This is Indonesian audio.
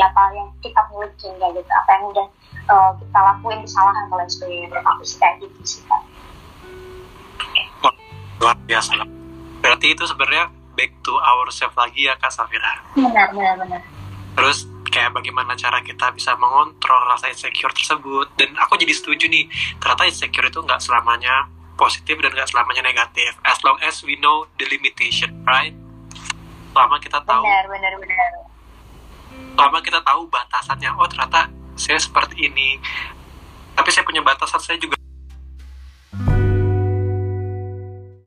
apa yang kita miliki kayak gitu. Apa yang udah uh, kita lakuin kesalahan kalau sebagai aku sih kayak gitu sih kak. Luar biasa. Berarti itu sebenarnya back to ourselves lagi ya kak Safira? Benar benar benar. Terus kayak bagaimana cara kita bisa mengontrol rasa insecure tersebut? Dan aku jadi setuju nih ternyata insecure itu nggak selamanya positif dan nggak selamanya negatif. As long as we know the limitation right? Selama kita tahu. Benar benar benar selama kita tahu batasannya. Oh ternyata saya seperti ini. Tapi saya punya batasan saya juga